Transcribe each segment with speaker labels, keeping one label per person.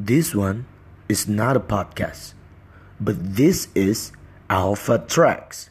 Speaker 1: This one is not a podcast, but this is Alpha Tracks.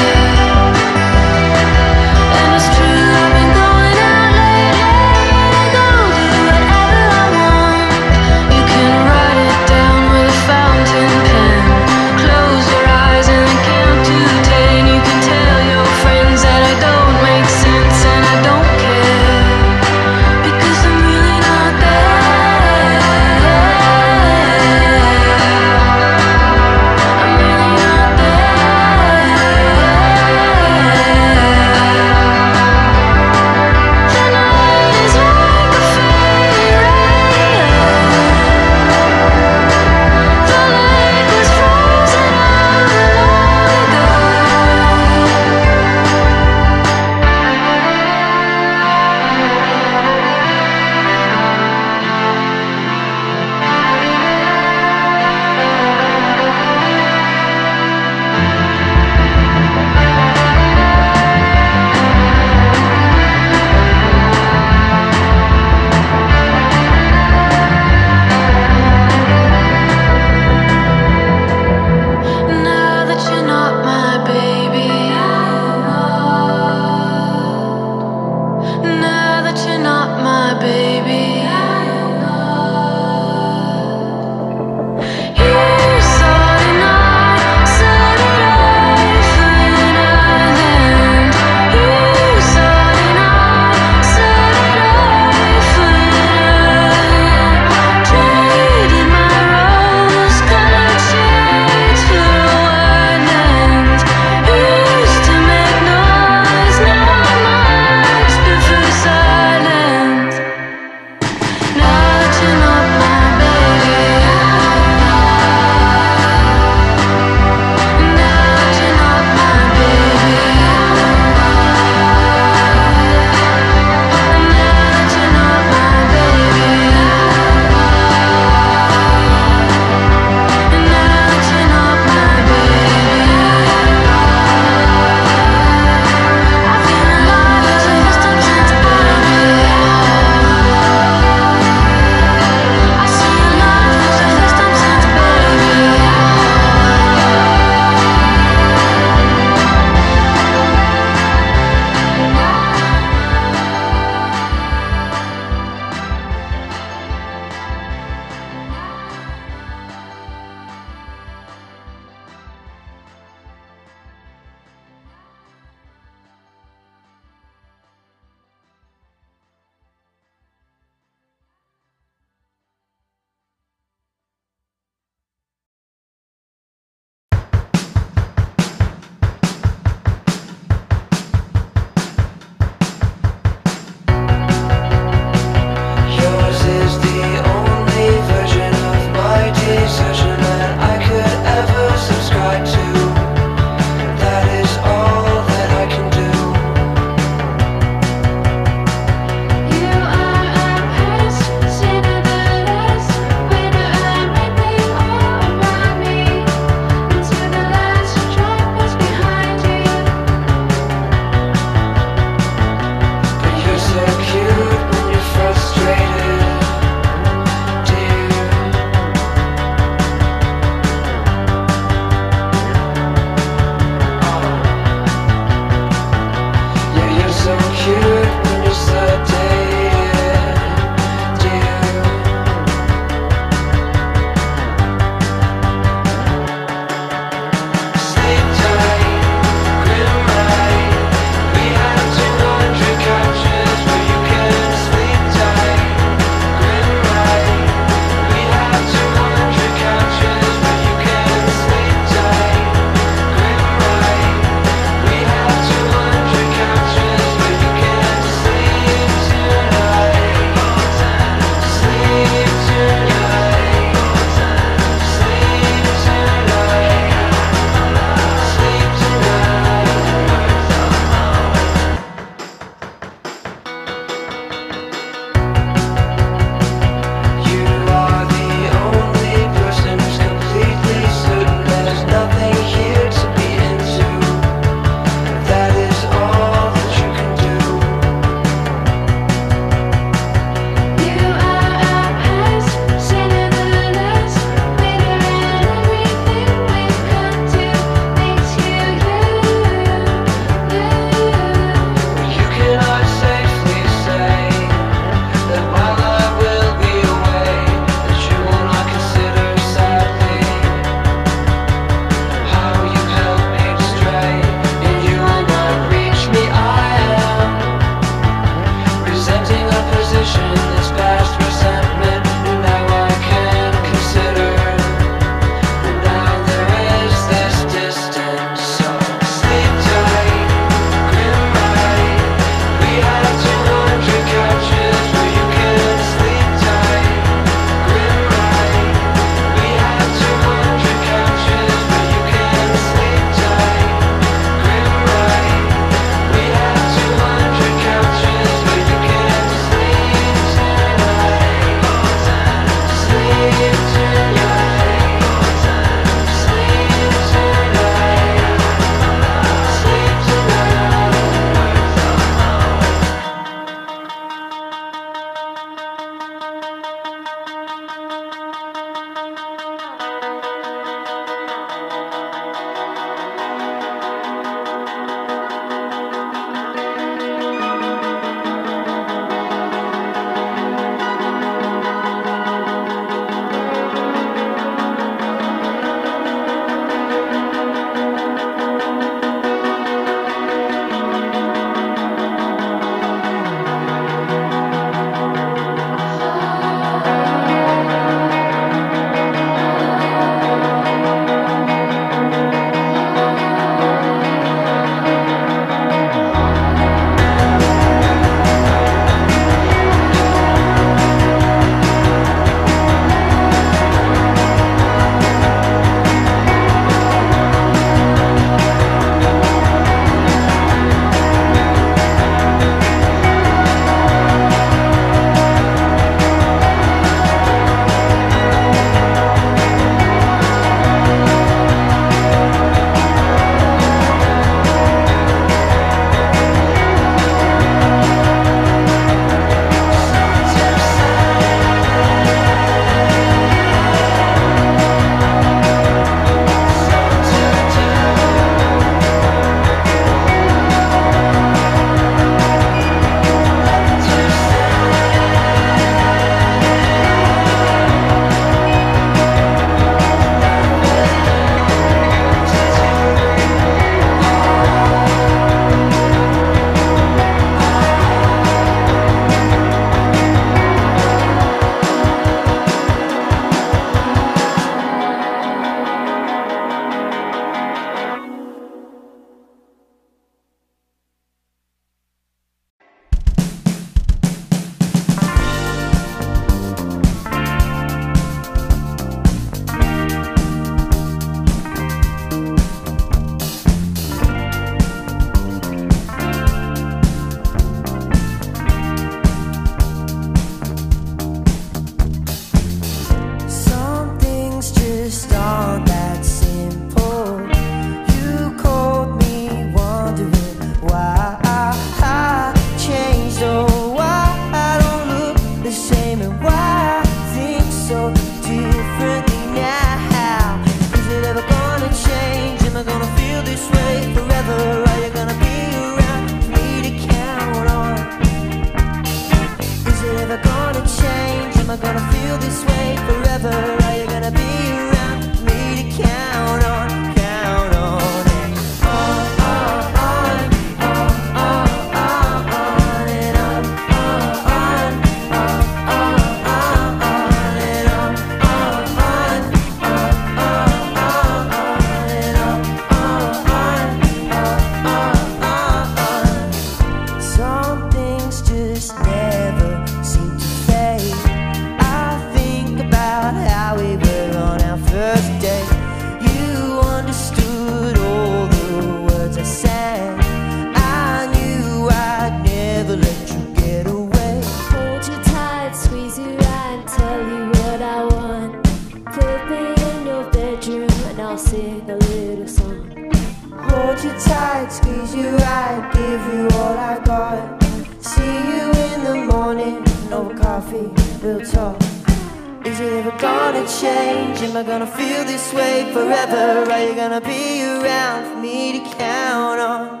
Speaker 2: gonna feel this way forever? Are you gonna be around for me to count on?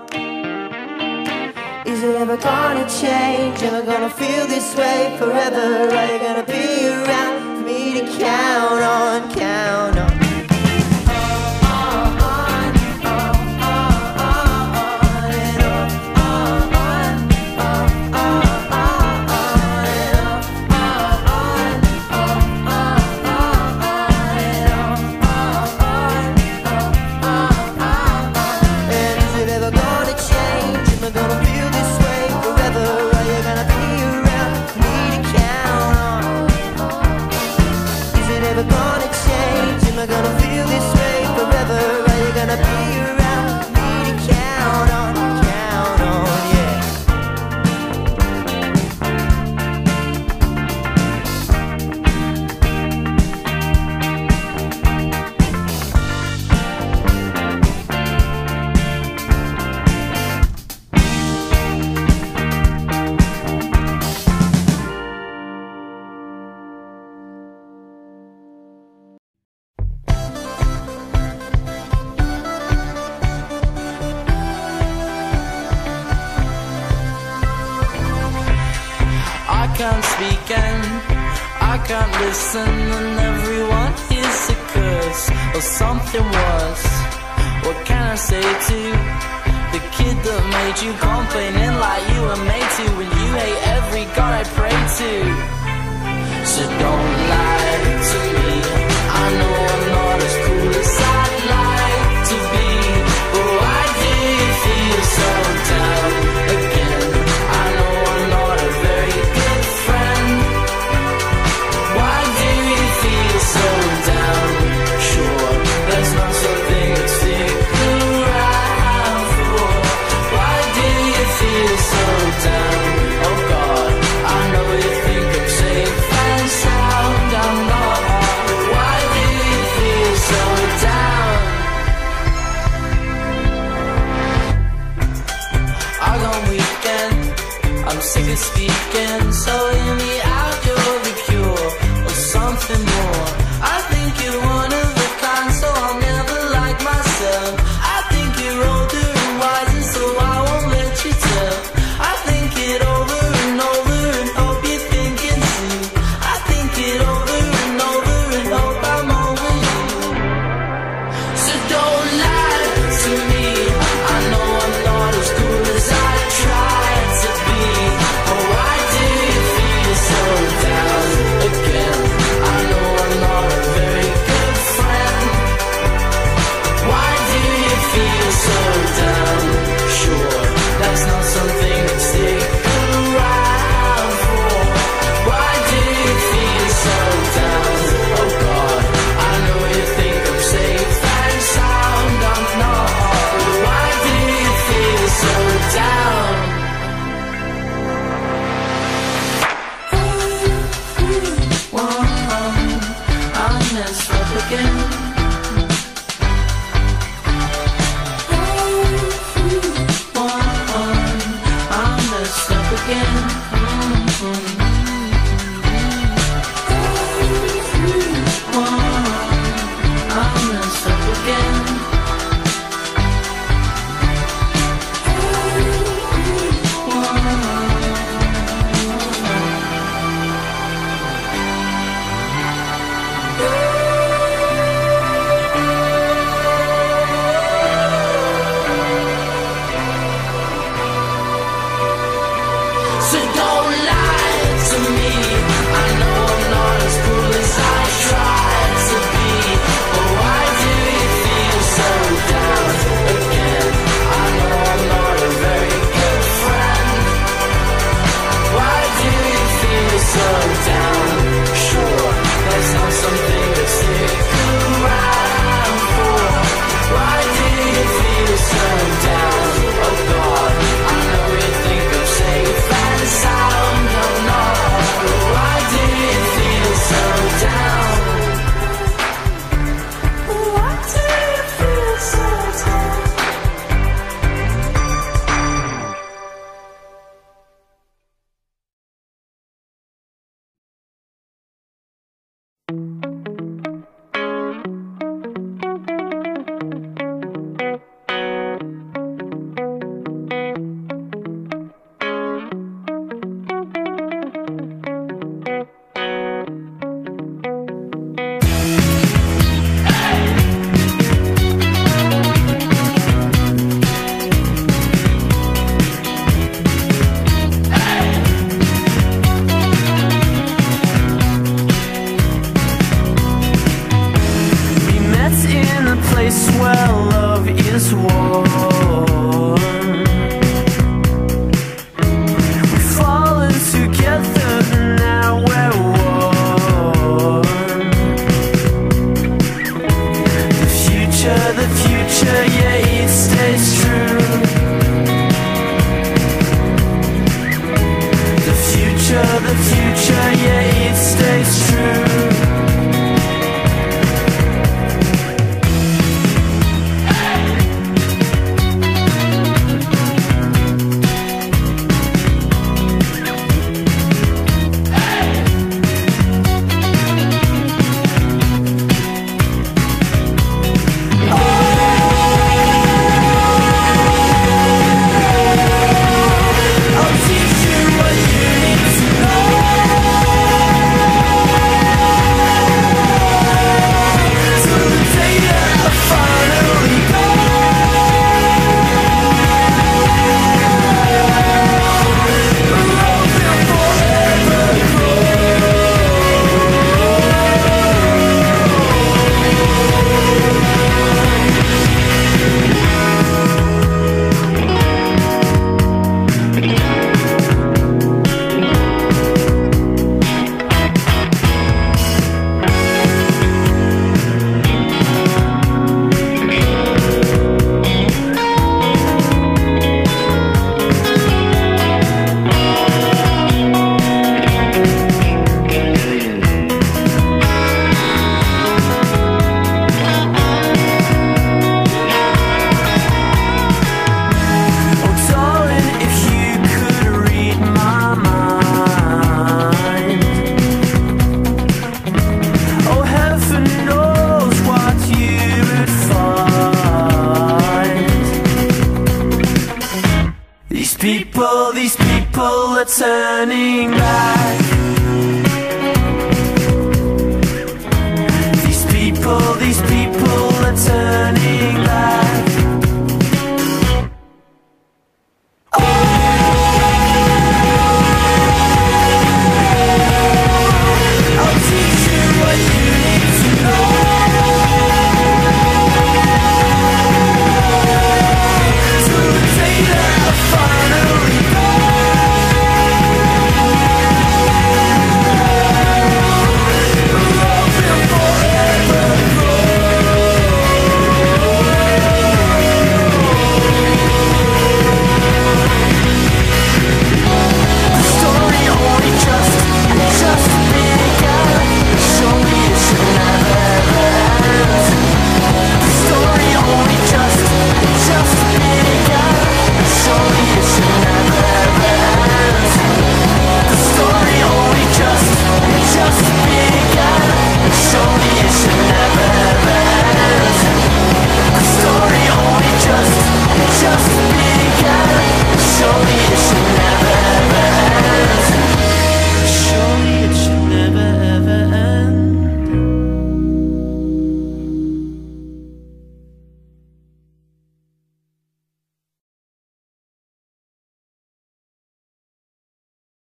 Speaker 2: Is it ever gonna change? Am I gonna feel this way forever? Are you gonna be around for me to count on?
Speaker 3: can't listen and everyone is a curse or something worse. What can I say to the kid that made you complaining like you were made to when you hate every god I pray to? So don't lie to me. I know I'm not as cool as I'd like to be, but why do you feel so?